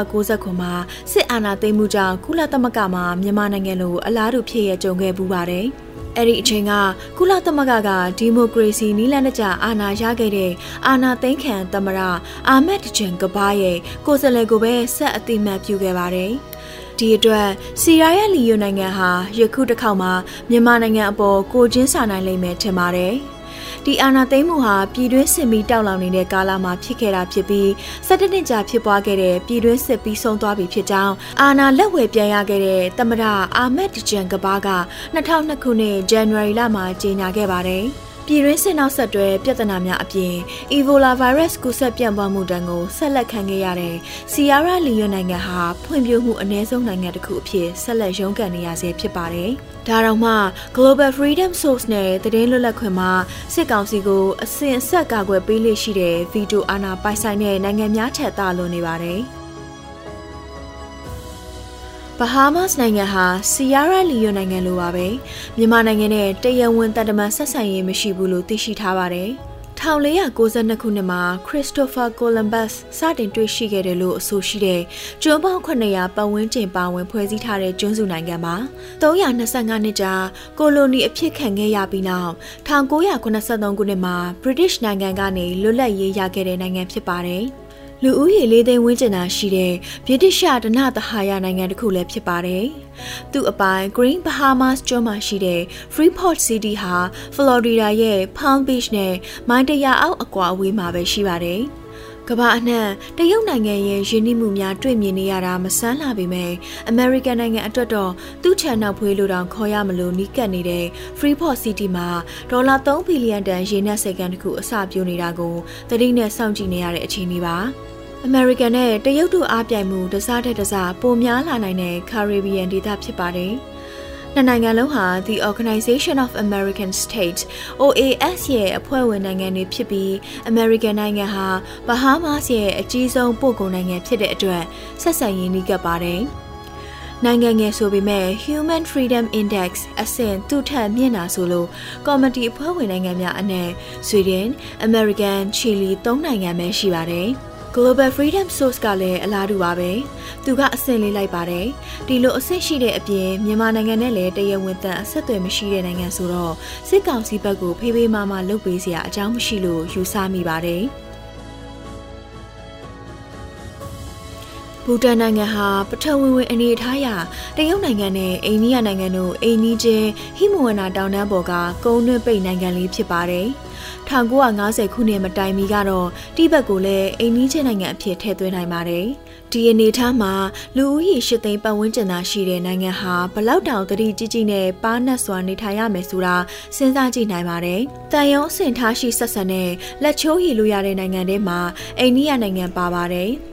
1990မှာစစ်အာဏာသိမ်းမှုကြောင့်ကုလသမဂ္ဂမှာမြန်မာနိုင်ငံလိုအလားတူဖြစ်ရကြုံခဲ့ပူပါတယ်။အဲ့ဒီအချိန်ကကုလသမဂ္ဂကဒီမိုကရေစီနီးလန်းတကျအာဏာရခဲ့တဲ့အာဏာသိမ်းခံသမ္မတအာမက်ဂျန်ကဘာရဲ့ကိုယ်စားလှယ်ကိုပဲဆက်အတိမတ်ပြုခဲ့ပါတယ်။ဒီအတွက်စီယာရဲ့လီယိုနိုင်ငံဟာယခုတစ်ခေါက်မှာမြန်မာနိုင်ငံအပေါ်ကိုချင်းစာနိုင်လိမ့်မယ်ထင်ပါတယ်။ ဒီအာဏာသိမ်းမှုဟာပြည်တွင်းစစ်မီတောက်လောင်နေတဲ့ကာလမှာဖြစ်ခဲ့တာဖြစ်ပြီး၁၇နှစ်ကြာဖြစ်ပွားခဲ့တဲ့ပြည်တွင်းစစ်ပြီးဆုံးသွားပြီဖြစ်ကြောင်းအာဏာလက်ဝယ်ပြန်ရခဲ့တဲ့သမ္မတအာမက်ဂျန်ကဘာက2002ခုနှစ်ဇန်နဝါရီလမှာကြေညာခဲ့ပါတယ်။ ပြည်တွင်းစစ်နောက်ဆက်တွဲပြဿနာများအပြင် Ebola virus ကူးစက်ပြန့်ပွားမှုတန်းကိုဆက်လက်ခံခဲ့ရတဲ့ Sierra Leone နိုင်ငံဟာဖွံ့ဖြိုးမှုအနည်းဆုံးနိုင်ငံတစ်ခုအဖြစ်ဆက်လက်ရုန်းကန်နေရဆဲဖြစ်ပါတယ်။ဒါတော့မှ Global Freedom Source နဲ့သတင်းလွတ်လပ်ခွင့်မှာစစ်ကောင်စီကိုအစဉ်အဆက်ကာကွယ်ပေးလေ့ရှိတဲ့ဗီတိုအာဏာပိုင်ဆိုင်တဲ့နိုင်ငံများထက်သာလွန်နေပါတယ်။ ဘဟားမတ်စ်နိုင်ငံဟာဆီယာရာလီယိုနိုင်ငံလိုပါပဲမြန်မာနိုင်ငံနဲ့တရဝင်းတတမန်ဆက်ဆံရေးမရှိဘူးလို့သိရှိထားပါတယ်1492ခုနှစ်မှာခရစ္စတိုဖာကိုလံဘတ်စတင်တွေ့ရှိခဲ့တယ်လို့အဆိုရှိတဲ့ကျွန်းပေါင်း900ပတ်ဝန်းကျင်ပါဝင်ဖွဲ့စည်းထားတဲ့ကျွန်းစုနိုင်ငံမှာ325နှစ်ကြာကိုလိုနီအဖြစ်ခံခဲ့ရပြီးနောက်1983ခုနှစ်မှာ British နိုင်ငံကနေလွတ်လပ်ရေးရခဲ့တဲ့နိုင်ငံဖြစ်ပါတယ်။ လူဦးရေလေးသိန်းဝန်းကျင်သာရှိတဲ့ဗြိတိရှဒနသဟာယနိုင်ငံတစ်ခုလည်းဖြစ်ပါတယ်။သူ့အပိုင် Green Bahamas ကျွန်းမှာရှိတဲ့ Freeport City ဟာ Florida ရဲ့ Palm Beach နဲ့မိုင်တရာအောက်အကွာအဝေးမှာပဲရှိပါတယ်။ ကမ္ဘာအနှံ့တရုတ်နိုင်ငံရဲ့ယဉ်ကျေးမှုများတွေ့မြင်နေရတာမဆန်းလာပေမဲ့ American နိုင်ငံအတွက်တော့သူ့ချန်နောက်ဖွေးလိုတောင်ခေါ်ရမလို့နီးကပ်နေတဲ့ Freeport City မှာဒေါ်လာ3ဘီလီယံတန်ရေနက်စိတ်ကမ်းတစ်ခုအစပြုနေတာကိုသတိနဲ့စောင့်ကြည့်နေရတဲ့အခြေအနေပါ။အမေရိကန်နဲ့တရုတ်တို့အားပြိုင်မှုတစားတဲ့တစားပိုများလာနိုင်တဲ့ Caribbean ဒေသဖြစ်ပါတယ်။ နှစ်နိုင်ငံလုံးဟာ The Organization of American States OAS ရဲ့အဖွဲ့ဝင်နိုင်ငံတွေဖြစ်ပြီး American နိုင်ငံဟာ Bahamas ရဲ့အကြီးဆုံးပို့ကုန်နိုင်ငံဖြစ်တဲ့အတွက်ဆက်ဆံရေးနှီးကပ်ပါတယ်။နိုင်ငံငယ်ဆိုပေမဲ့ Human Freedom Index အဆင့်သူ့ထက်မြင့်တာဆိုလို့ကော်မတီအဖွဲ့ဝင်နိုင်ငံများအနက်ဆွီဒင်၊အမေရိကန်၊ချီလီ၃နိုင်ငံပဲရှိပါတယ်။ Global Freedom Source ကလည်းအလားတူပါပဲ။သူကအဆင့်လေးလိုက်ပါတယ်။ဒီလိုအဆင့်ရှိတဲ့အပြင်မြန်မာနိုင်ငံနဲ့လည်းတရဝင်းတန်အဆက်အသွယ်မရှိတဲ့နိုင်ငံဆိုတော့စစ်ကောင်စီဘက်ကိုဖေးဖေးမမလုပ်ပေးစရာအကြောင်းမရှိလို့ယူဆမိပါတယ်။ ဘူတန်နိုင်ငံဟာပထဝီဝင်အနေထားအရတရုတ်နိုင်ငံနဲ့အိန္ဒိယနိုင်ငံတို့အိမ်နီးချင်းဟိမဝန္တာတောင်တန်းပေါ်ကကုန်းတွင်းပိတ်နိုင်ငံလေးဖြစ်ပါတယ်။1950ခုနှစ်မတိုင်မီကတော့တိဘက်ကိုလည်းအိမ်နီးချင်းနိုင်ငံအဖြစ်ထည့်သွင်းနိုင်ပါတယ်။ဒီအနေထားမှာလူဦးရေ၈သိန်းပတ်ဝန်းကျင်သာရှိတဲ့နိုင်ငံဟာဘလောက်တောင်တတိကြီးကြီးနဲ့ပါးနတ်စွာနေထိုင်ရမယ်ဆိုတာစဉ်းစားကြည့်နိုင်ပါတယ်။တန်ရုံးအဆင့်ထားရှိဆက်ဆံတဲ့လက်ချိုးရည်လို့ရတဲ့နိုင်ငံတွေမှာအိန္ဒိယနိုင်ငံပါပါတယ်။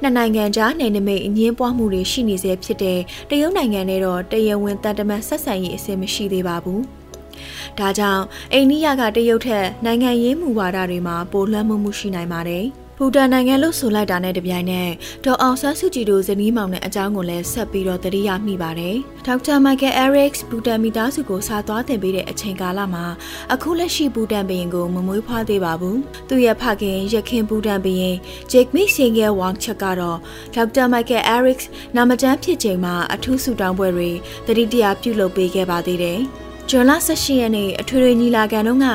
နှစ်နိုင်ငံကြားနယ်နိမိတ်အငင်းပွားမှုတွေရှိနေစေဖြစ်တဲ့တရုတ်နိုင်ငံနဲ့တော့တရားဝင်တန်တမန်ဆက်ဆံရေးအဆင့်မရှိသေးပါဘူး။ဒါကြောင့်အိန္ဒိယကတရုတ်ထက်နိုင်ငံရေးမူဝါဒတွေမှာပိုလွှမ်းမိုးမှုရှိနိုင်ပါတယ်။ ဘူတန်နိုင်ငံလို့ဆိုလိုက်တာနဲ့တပြိုင်နက်ဒေါ်အောင်ဆန်းစုကြည်တို့ဇနီးမောင်နဲ့အကြောင်းကိုလည်းဆက်ပြီးတော့တတိယမိပါတယ်။ဒေါက်တာမိုက်ကယ်အဲရစ်ဘူတန်မိသားစုကိုစာသွားတင်ပေးတဲ့အချိန်ကာလမှာအခုလက်ရှိဘူတန်ဘရင်ကိုမမွေးဖွားသေးပါဘူး။သူ့ရဲ့ဖခင်ရခင်ဘူတန်ဘရင်ဂျိတ်မီစင်ဂယ်ဝမ်ချက်ကတော့ဒေါက်တာမိုက်ကယ်အဲရစ်နာမကျန်းဖြစ်ချိန်မှာအထူးဆုတောင်းပွဲတွေတတိတရပြုလုပ်ပေးခဲ့ပါသေးတယ်။ ဇွန်လ18ရက်နေ့အထွေထွေညီလာခံတုန်းက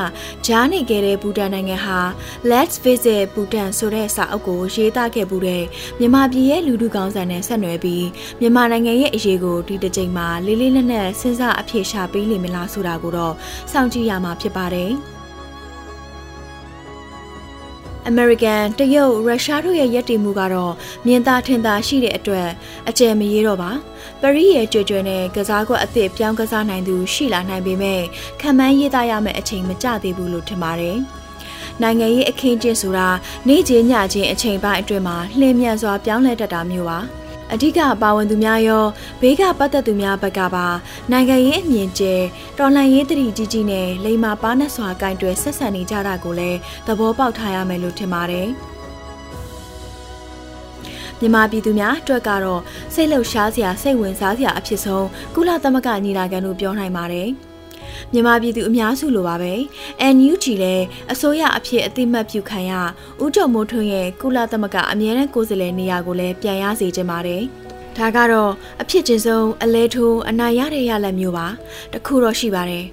ဂျားနေခဲ့တဲ့ဘူတန်နိုင်ငံဟာ Let's Visit Bhutan ဆိုတဲ့စာအုပ်ကိုရေးသားခဲ့မှုတဲ့မြန်မာပြည်ရဲ့လူထုကောင်းဆန်နဲ့ဆက်နွယ်ပြီးမြန်မာနိုင်ငံရဲ့အရေးကိုဒီတစ်ကြိမ်မှာလေးလေးနက်နက်စဉ်းစားအဖြေရှာပေးလိမ့်မလားဆိုတာကိုတော့စောင့်ကြည့်ရမှာဖြစ်ပါတယ်။ အမေရိကန်တရုတ်ရုရှားတို့ရဲ့ရည်တည်မှုကတော့မြင်သာထင်သာရှိတဲ့အတွက်အကျယ်မရေးတော့ပါပရိရဲ့ကြွကြွနဲ့ကစားကွက်အသစ်ပြောင်းကစားနိုင်သူရှိလာနိုင်ပေမဲ့ခံမှန်းရေးသားရမယ့်အချိန်မကျသေးဘူးလို့ထင်ပါတယ်နိုင်ငံရေးအခင်းကျင်းဆိုတာနေ့ချင်းညချင်းအချိန်ပိုင်းအတွင်းမှာလှည့်မြန်စွာပြောင်းလဲတတ်တာမျိုးပါ။ အဓိကပါဝင်သူများရောဘေးကပတ်သက်သူများဘက်ကပါနိုင်ငံရေးအမြင်ကျဲတော်လှန်ရေးတတိကြီးကြီးနဲ့လိမ္မာပါနဲ့စွာကင်တွယ်ဆက်ဆံနေကြတာကိုလည်းသဘောပေါက်ထားရမယ်လို့ထင်ပါတယ်မြန်မာပြည်သူများအတွက်ကတော့စိတ်လှုပ်ရှားစရာစိတ်ဝင်စားစရာအဖြစ်ဆုံးကုလသမဂ္ဂညီလာခံလို့ပြောနိုင်ပါတယ်။ မြန်မာပြည်သူအများစုလိုပါပဲ NUG လည်းအစိုးရအဖြစ်အသိမှတ်ပြုခံရဦးကျော်မိုးထွန်းရဲ့ကုလသမဂ္ဂအမြဲတမ်းကိုယ်စားလှယ်နေရာကိုလည်းပြန်ရစေချင်ပါတယ်ဒါကတော့အဖြစ်ချင်းဆုံးအလဲထိုးအနိုင်ရတဲ့ရလက်မျိုးပါတခုတော့ရှိပါတယ်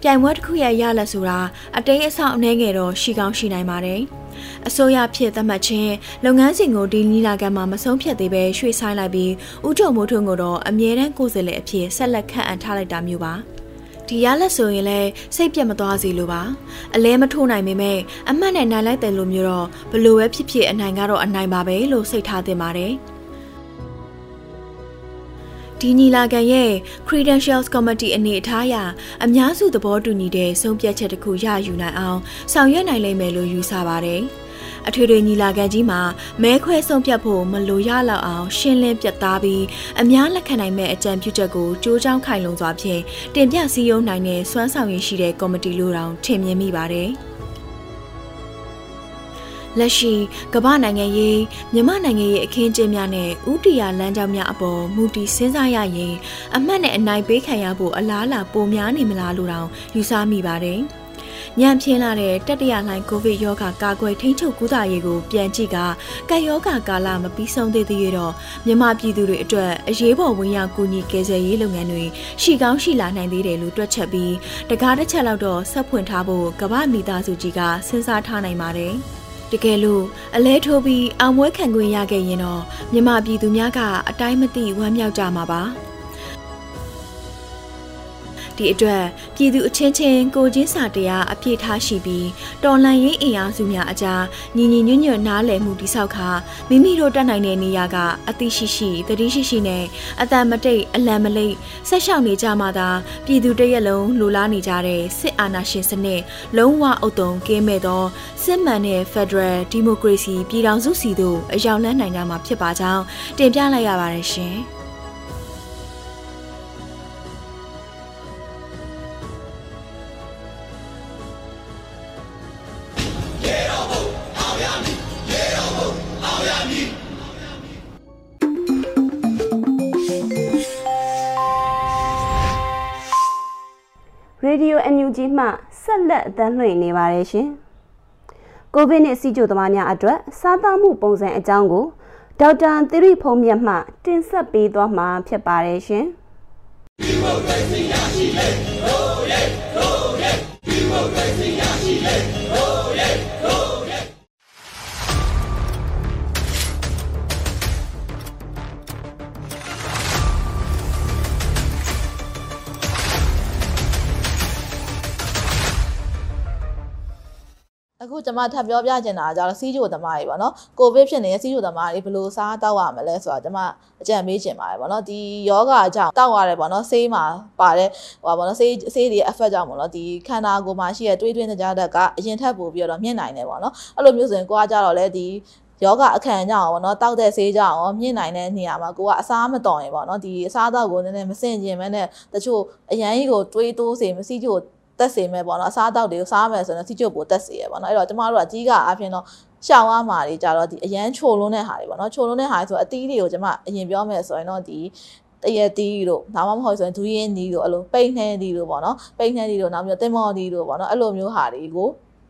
ပြိုင်ပွဲတစ်ခုရဲ့ရလက်ဆိုတာအတိတ်အဆောင်အနှဲငယ်တော့ရှိကောင်းရှိနိုင်ပါတယ်အစိုးရဖြစ်သတ်မှတ်ခြင်းလုပ်ငန်းစဉ်ကိုဒီနီလာကန်မှာမဆုံးဖြတ်သေးပဲရွှေ့ဆိုင်းလိုက်ပြီးဥကြုံမိုးထွန်းကိုတော့အမြဲတမ်းကိုယ်စားလှယ်အဖြစ်ဆက်လက်ခန့်အပ်ထားလိုက်တာမျိုးပါ ဒီရလက်ဆိုရင်လည်းစိတ်ပြတ်မသွားစေလိုပါအလဲမထိုးနိုင်ပေမဲ့အမှတ်နဲ့နိုင်လိုက်တယ်လို့မျိုးတော့ဘလို့ပဲဖြစ်ဖြစ်အနိုင်ကတော့အနိုင်ပါပဲလို့စိတ်ထားသင့်ပါတယ်ဒီညီလာခံရဲ့ Credentials Committee အနေအထားအရအများစုသဘောတူညီတဲ့ဆုံးဖြတ်ချက်တစ်ခုရယူနိုင်အောင်ဆောင်ရွက်နိုင်လိမ့်မယ်လို့ယူဆပါတယ်။ အထွေထွေညီလာခံကြီးမှာမဲခွဲဆုံးဖြတ်ဖို့မလိုရလောက်အောင်ရှင်းလင်းပြတ်သားပြီးအများလက်ခံနိုင်မဲ့အကြံပြုချက်ကိုကြိုးကြောင်းခိုင်လုံစွာဖြင့်တင်ပြစည်းရုံးနိုင်တဲ့စွမ်းဆောင်ရည်ရှိတဲ့ကော်မတီလိုတောင်ထင်မြင်မိပါတယ်။လက်ရှိကမ္ဘာနိုင်ငံရေးမြမနိုင်ငံရေးအခင်းကျင်းများနဲ့ဥတီယာလမ်းကြောင်းများအပေါ်မူတည်စဉ်းစားရရင်အမှတ်နဲ့အနိုင်ပေးခံရဖို့အလားအလာပိုများနေမလားလို့တောင်ယူဆမိပါတယ်။ ညံပြင်းလာတဲ့တတိယလှိုင်းကိုဗစ်ရောဂါကာကွယ်ထိန်းချုပ်ကုသရေးကိုပြန်ကြည့်ကကပ်ရောဂါကာလမပြီးဆုံးသေးသေးရတော့မြန်မာပြည်သူတွေအတွက်အရေးပေါ်ဝင်ရောက်ကူညီကယ်ဆယ်ရေးလုပ်ငန်းတွေရှိကောင်းရှိလာနိုင်သေးတယ်လို့တွက်ချက်ပြီးတကားတစ်ချက်လောက်တော့ဆက်ဖွင့်ထားဖို့ကမ္ဘာမိသားစုကြီးကစဉ်းစားထားနိုင်ပါတယ်တကယ်လို့အလဲထိုးပြီးအောင်ပွဲခံခွင့်ရခဲ့ရင်တော့မြမပြည်သူများကအတိုင်းမသိဝမ်းမြောက်ကြမှာပါ ဒီအတွက်ပြည်သူအချင်းချင်းကိုချင်းစာတရားအပြည့်ထားရှိပြီးတော်လှန်ရေးအင်အားစုများအကြားညီညီညွတ်ညွတ်နားလည်မှုတိဆောက်ခါမိမိတို့တက်နိုင်တဲ့နေရာကအသိရှိရှိတတိရှိရှိနဲ့အတန်မတိတ်အလံမလိတ်ဆက်ရှောင်နေကြမှသာပြည်သူတရက်လုံးလိုလားနေကြတဲ့စစ်အာဏာရှင်စနစ်လုံးဝအုပ်တုံကင်းမဲ့သောစစ်မှန်တဲ့ Federal Democracy ပြည်ထောင်စုစီသို့အရောက်လန်းနိုင်ကြမှာဖြစ်ပါကြောင်းတင်ပြလိုက်ရပါတယ်ရှင်။ Radio NUG မှဆက်လက်အသံလွှင့်နေပါတယ်ရှင်။ကိုဗစ်နဲ့စီးကျိုသမားများအတွက်စားသောက်မှုပုံစံအကြောင်းကိုဒေါက်တာသီရိဖုံးမြတ်မှတင်ဆက်ပေးသွားမှာဖြစ်ပါတယ်ရှင်။ အခုကျွန်မထပ်ပြောပြချင်တာကကျတော့စီးချိုသမားတွေပေါ့နော်ကိုဗစ်ဖြစ်နေတဲ့စီးချိုသမားတွေဘယ်လိုစားတောက်ရမလဲဆိုတာကျွန်မအကြံပေးချင်ပါတယ်ပေါ့နော်ဒီယောဂအကြောင်းတောက်ရတယ်ပေါ့နော်ဆေးမှာပါတဲ့ဟိုပါပေါ့နော်ဆေးဆေးတွေ effect ကြောင့်ပေါ့နော်ဒီခန္ဓာကိုယ်မှာရှိတဲ့တွေးတွင်းကြတဲ့ကအရင်ထက်ပိုပြီးတော့မြင့်နိုင်တယ်ပေါ့နော်အဲ့လိုမျိုးဆိုရင်ကိုကကြတော့လေဒီယောဂအခန့်ကြောင့်ပေါ့နော်တောက်တဲ့ဆေးကြောင့်ရောမြင့်နိုင်တဲ့နေရာမှာကိုကအစားမတော်ရင်ပေါ့နော်ဒီအစားတော့ကိုနည်းနည်းမစင်ကျင်မဲနဲ့တချို့အရန်ကြီးကိုတွေးတိုးစေမစီးချို တက်စေမယ်ပေါ့နော်အစားအသောက်တွေကိုစားမယ်ဆိုရင်စီကျုပ်ပိုတက်စေရပေါ့နော်အဲ့တော့ကျမတို့ကအကြီးကအဖြစ်တော့ရှောင်းအားမာတွေကြတော့ဒီအရန်ချိုလွန်းတဲ့ဟာတွေပေါ့နော်ချိုလွန်းတဲ့ဟာတွေဆိုအသီးတွေကိုကျမအရင်ပြောမယ်ဆိုရင်တော့ဒီတရတီးတို့ဒါမှမဟုတ်ဆိုရင်ဒူးရင်းနီးတို့အဲ့လိုပိတ်နှဲတီးတို့ပေါ့နော်ပိတ်နှဲတီးတို့နောက်ပြီးတင်မော်တီးတို့ပေါ့နော်အဲ့လိုမျိုးဟာတွေကို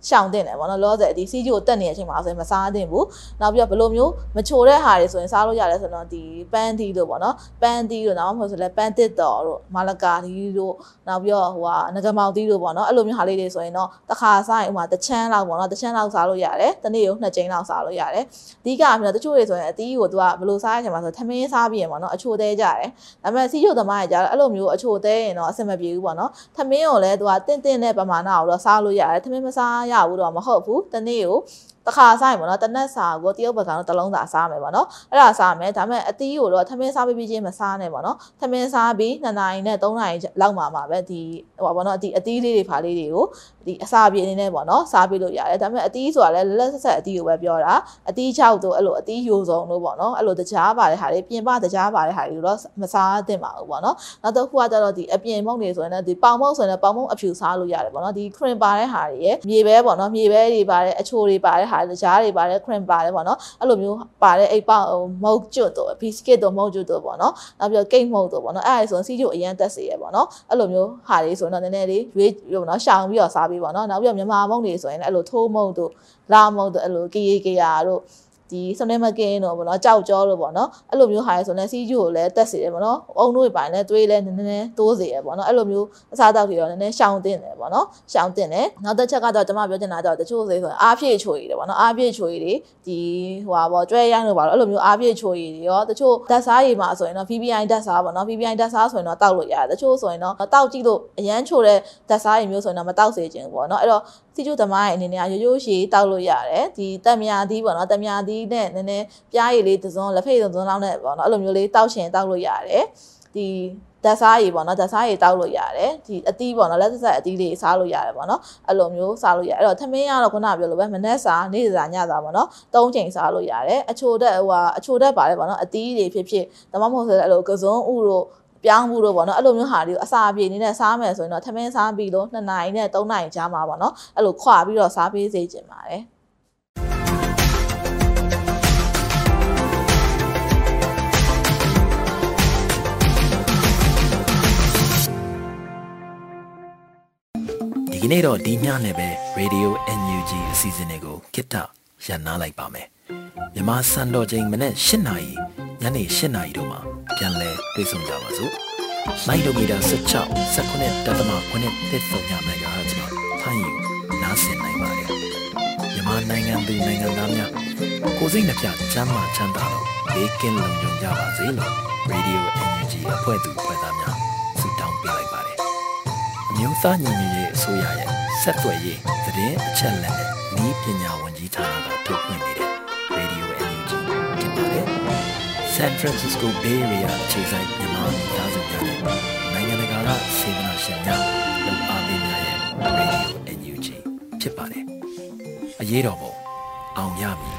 ရှောင်တင်တယ်ပေါ့နော်လောဆယ်ဒီစီဂျီကိုတက်နေတဲ့အချိန်မှာဆိုရင်မစားသင့်ဘူးနောက်ပြီးတော့ဘယ်လိုမျိုးမချိုတဲ့ဟာတွေဆိုရင်စားလို့ရတယ်ဆိုတော့ဒီပန်းတီတို့ပေါ့နော်ပန်းတီတို့နောက်မှမဟုတ်ဆိုလဲပန်းတစ်တော်တို့မာလကာတီတို့နောက်ပြီးတော့ဟိုဟာငကမောင်တီတို့ပေါ့နော်အဲ့လိုမျိုးဟာလေးတွေဆိုရင်တော့တစ်ခါစားရင်ဥမာတစ်ချမ်းလောက်ပေါ့နော်တစ်ချမ်းလောက်စားလို့ရတယ်တနေ့ကိုနှစ်ကြိမ်လောက်စားလို့ရတယ်အဓိကအမြင်တချို့တွေဆိုရင်အသီးကိုသူကဘယ်လိုစားရချင်မှာဆိုထမင်းစားပြီးရင်ပေါ့နော်အချိုသေးကြတယ်ဒါပေမဲ့စီဂျိုသမားတွေကြတော့အဲ့လိုမျိုးအချိုသေးရင်တော့အဆင်မပြေဘူးပေါ့နော်ထမင်းကိုလည်းသူကတင့်တင့်တဲ့ပမာဏကိုတော့စားလို့ရတယ်ထမင်းမစားရဘူးတော့မဟုတ်ဘူးတနေ့ကို တခါစားရင်ပေါ့နော်တနက်စာကိုတရုတ်ဘက်ကတော့တလုံးစာစားမယ်ပေါ့နော်အဲ့ဒါစားမယ်ဒါပေမဲ့အသီးကိုတော့ထမင်းစားပြီးပြီးချင်းမစားနဲ့ပေါ့နော်ထမင်းစားပြီး2နာရီနဲ့3နာရီလောက်မှမှာပဲဒီဟိုပါပေါ့နော်ဒီအသီးလေးတွေဖာလေးတွေကိုဒီအစာပြေအနေနဲ့ပေါ့နော်စားပြီးလို့ရတယ်ဒါပေမဲ့အသီးဆိုတာလည်းလက်ဆက်ဆက်အသီးကိုပဲပြောတာအသီးချောက်တို့အဲ့လိုအသီးယိုစုံတို့ပေါ့နော်အဲ့လိုတကြားပါတဲ့ဟာတွေပြင်ပတကြားပါတဲ့ဟာတွေတော့မစားသင့်ပါဘူးပေါ့နော်နောက်တစ်ခုကကျတော့ဒီအပြင်မုန့်တွေဆိုရင်လည်းဒီပေါင်မုန့်ဆိုရင်လည်းပေါင်မုန့်အဖြူစားလို့ရတယ်ပေါ့နော်ဒီ cream ပါတဲ့ဟာတွေရဲ့မြေပဲပေါ့နော်မြေပဲတွေပါတဲ့အချိုတွေပါတဲ့ဟာတွေတကြားတွေပါတဲ့ cream ပါတယ်ပေါ့နော်အဲ့လိုမျိုးပါတဲ့အိတ်ပေါင်မုတ်ကျွတ်တို့ biscuit တို့မုတ်ကျွတ်တို့ပေါ့နော်နောက်ပြီးတော့ cake မုတ်တို့ပေါ့နော်အဲ့ဒါဆိုရင်စီးကျုပ်အရန်တက်စေရပေါ့နော်အဲ့လိုမျိုးဟာတွေဆိုရင်တော့နည်းနည်းလေးရွေးပေါ့နော်ရှောင်ပြီးတော့စားပြီးပေါ့နော်နောက်ပြီးတော့မြန်မာမုတ်တွေဆိုရင်လည်းအဲ့လိုထိုးမုတ်တို့လာမုတ်တို့အဲ့လိုကေကေကေယာတို့ ဒီစနေမကင်းတို့ပေါ့နော်ကြောက်ကြောတို့ပေါ့နော်အဲ့လိုမျိုးဟာရဆိုရင်စီးကျူကိုလည်းတက်စေတယ်ပေါ့နော်အုံတို့ပိုင်းလည်းသွေးလည်းနည်းနည်းတိုးစေရပေါ့နော်အဲ့လိုမျိုးအစားအသောက်တွေတော့နည်းနည်းရှောင်တင်တယ်ပေါ့နော်ရှောင်တင်တယ်နောက်တစ်ချက်ကတော့ကျွန်မပြောချင်တာတော့တချို့ဆိုဆိုအားဖြည့်ချိုရည်တယ်ပေါ့နော်အားဖြည့်ချိုရည်တွေဒီဟိုပါပေါ့ကျွဲရိုင်းတို့ပါတော့အဲ့လိုမျိုးအားဖြည့်ချိုရည်တွေရောတချို့ဓာတ်စားရည်မှာဆိုရင်တော့ VPI ဓာတ်စားပေါ့နော် VPI ဓာတ်စားဆိုရင်တော့တောက်လို့ရတယ်တချို့ဆိုရင်တော့တောက်ကြည့်လို့အရန်ချိုတဲ့ဓာတ်စားရည်မျိုးဆိုရင်တော့မတောက်စေချင်ဘူးပေါ့နော်အဲ့တော့ စီကျူသမားရဲ့အနေနဲ့ရိုးရိုးရှည်တောက်လို့ရတယ်ဒီတက်မြာသီးပေါ့နော်တက်မြာသီးနဲ့နည်းနည်းပြားရည်လေးတစ်စုံလက်ဖိတ်တစ်စုံလောက်နဲ့ပေါ့နော်အဲ့လိုမျိုးလေးတောက်ရှင်တောက်လို့ရတယ်ဒီဓာတ်စားရည်ပေါ့နော်ဓာတ်စားရည်တောက်လို့ရတယ်ဒီအသီးပေါ့နော်လက်သက်အသီးလေးစားလို့ရတယ်ပေါ့နော်အဲ့လိုမျိုးစားလို့ရတယ်အဲ့တော့သမင်းကတော့ခုနပြောလို့ပဲမနက်စာနေ့စာညစာပေါ့နော်သုံးချိန်စားလို့ရတယ်အချိုတက်ဟိုဟာအချိုတက်ပါတယ်ပေါ့နော်အသီးတွေဖြစ်ဖြစ်ဒါမှမဟုတ်ဆိုအဲ့လိုကစုံဥတို့ ပြောင်းမှုတို့ပေါ့နော်အဲ့လိုမျိုးဟာတွေကိုအစာပြေနေနဲ့စားမယ်ဆိုရင်တော့သမင်းစားပြီးလို့2နာရီနဲ့3နာရီကြားမှာပေါ့နော်အဲ့လိုခွာပြီးတော့စားပေးစေချင်ပါတယ်ဒီကနေ့တော့ဒီညနဲ့ပဲ Radio NUG အစီအစဉ်လေးကိုကိတ္တရန်နာလိုက်ပါမယ်မြန်မာစံတော်ချိန်မနေ့၈နာရီညနေ၈နာရီတို့မှာ ပြန်လည်တွေ့ဆုံကြပါစို့မိုက်ဒိုမီတာ16 19တက်သမ9တက်ဆုံညမဂါဟတ်မှာဖိုင်းယူနားဆင်နိုင်ပါတယ်မြန်မာနိုင်ငံသူနိုင်ငံသားများကိုစိတ်နှပြချမ်းသာချမ်းသာတော့ဘေးကင်းလုံခြုံကြပါစေလို့ Radio NUG အဖွဲ့သူအဖွဲ့သားများဆုတောင်းပေးလိုက်ပါတယ်အမျိုးသားညီညွတ်ရေးအစိုးရရဲ့ဆက်သွယ်ရေးသတင်းအချက်အလက်နဲ့ဤပညာဝန်ကြီးဌာနကထုတ်လွှင့်နေ San Francisco Bay Area ခြေဆိုင်မြန်မာမိသားစုများနဲ့နိုင်ငံတကာကစေတနာရှင်များလုပ်အားပေးများရဲ့ Radio NUG ဖြစ်ပါတယ်အရေးတော်ပုံအောင်ရမည်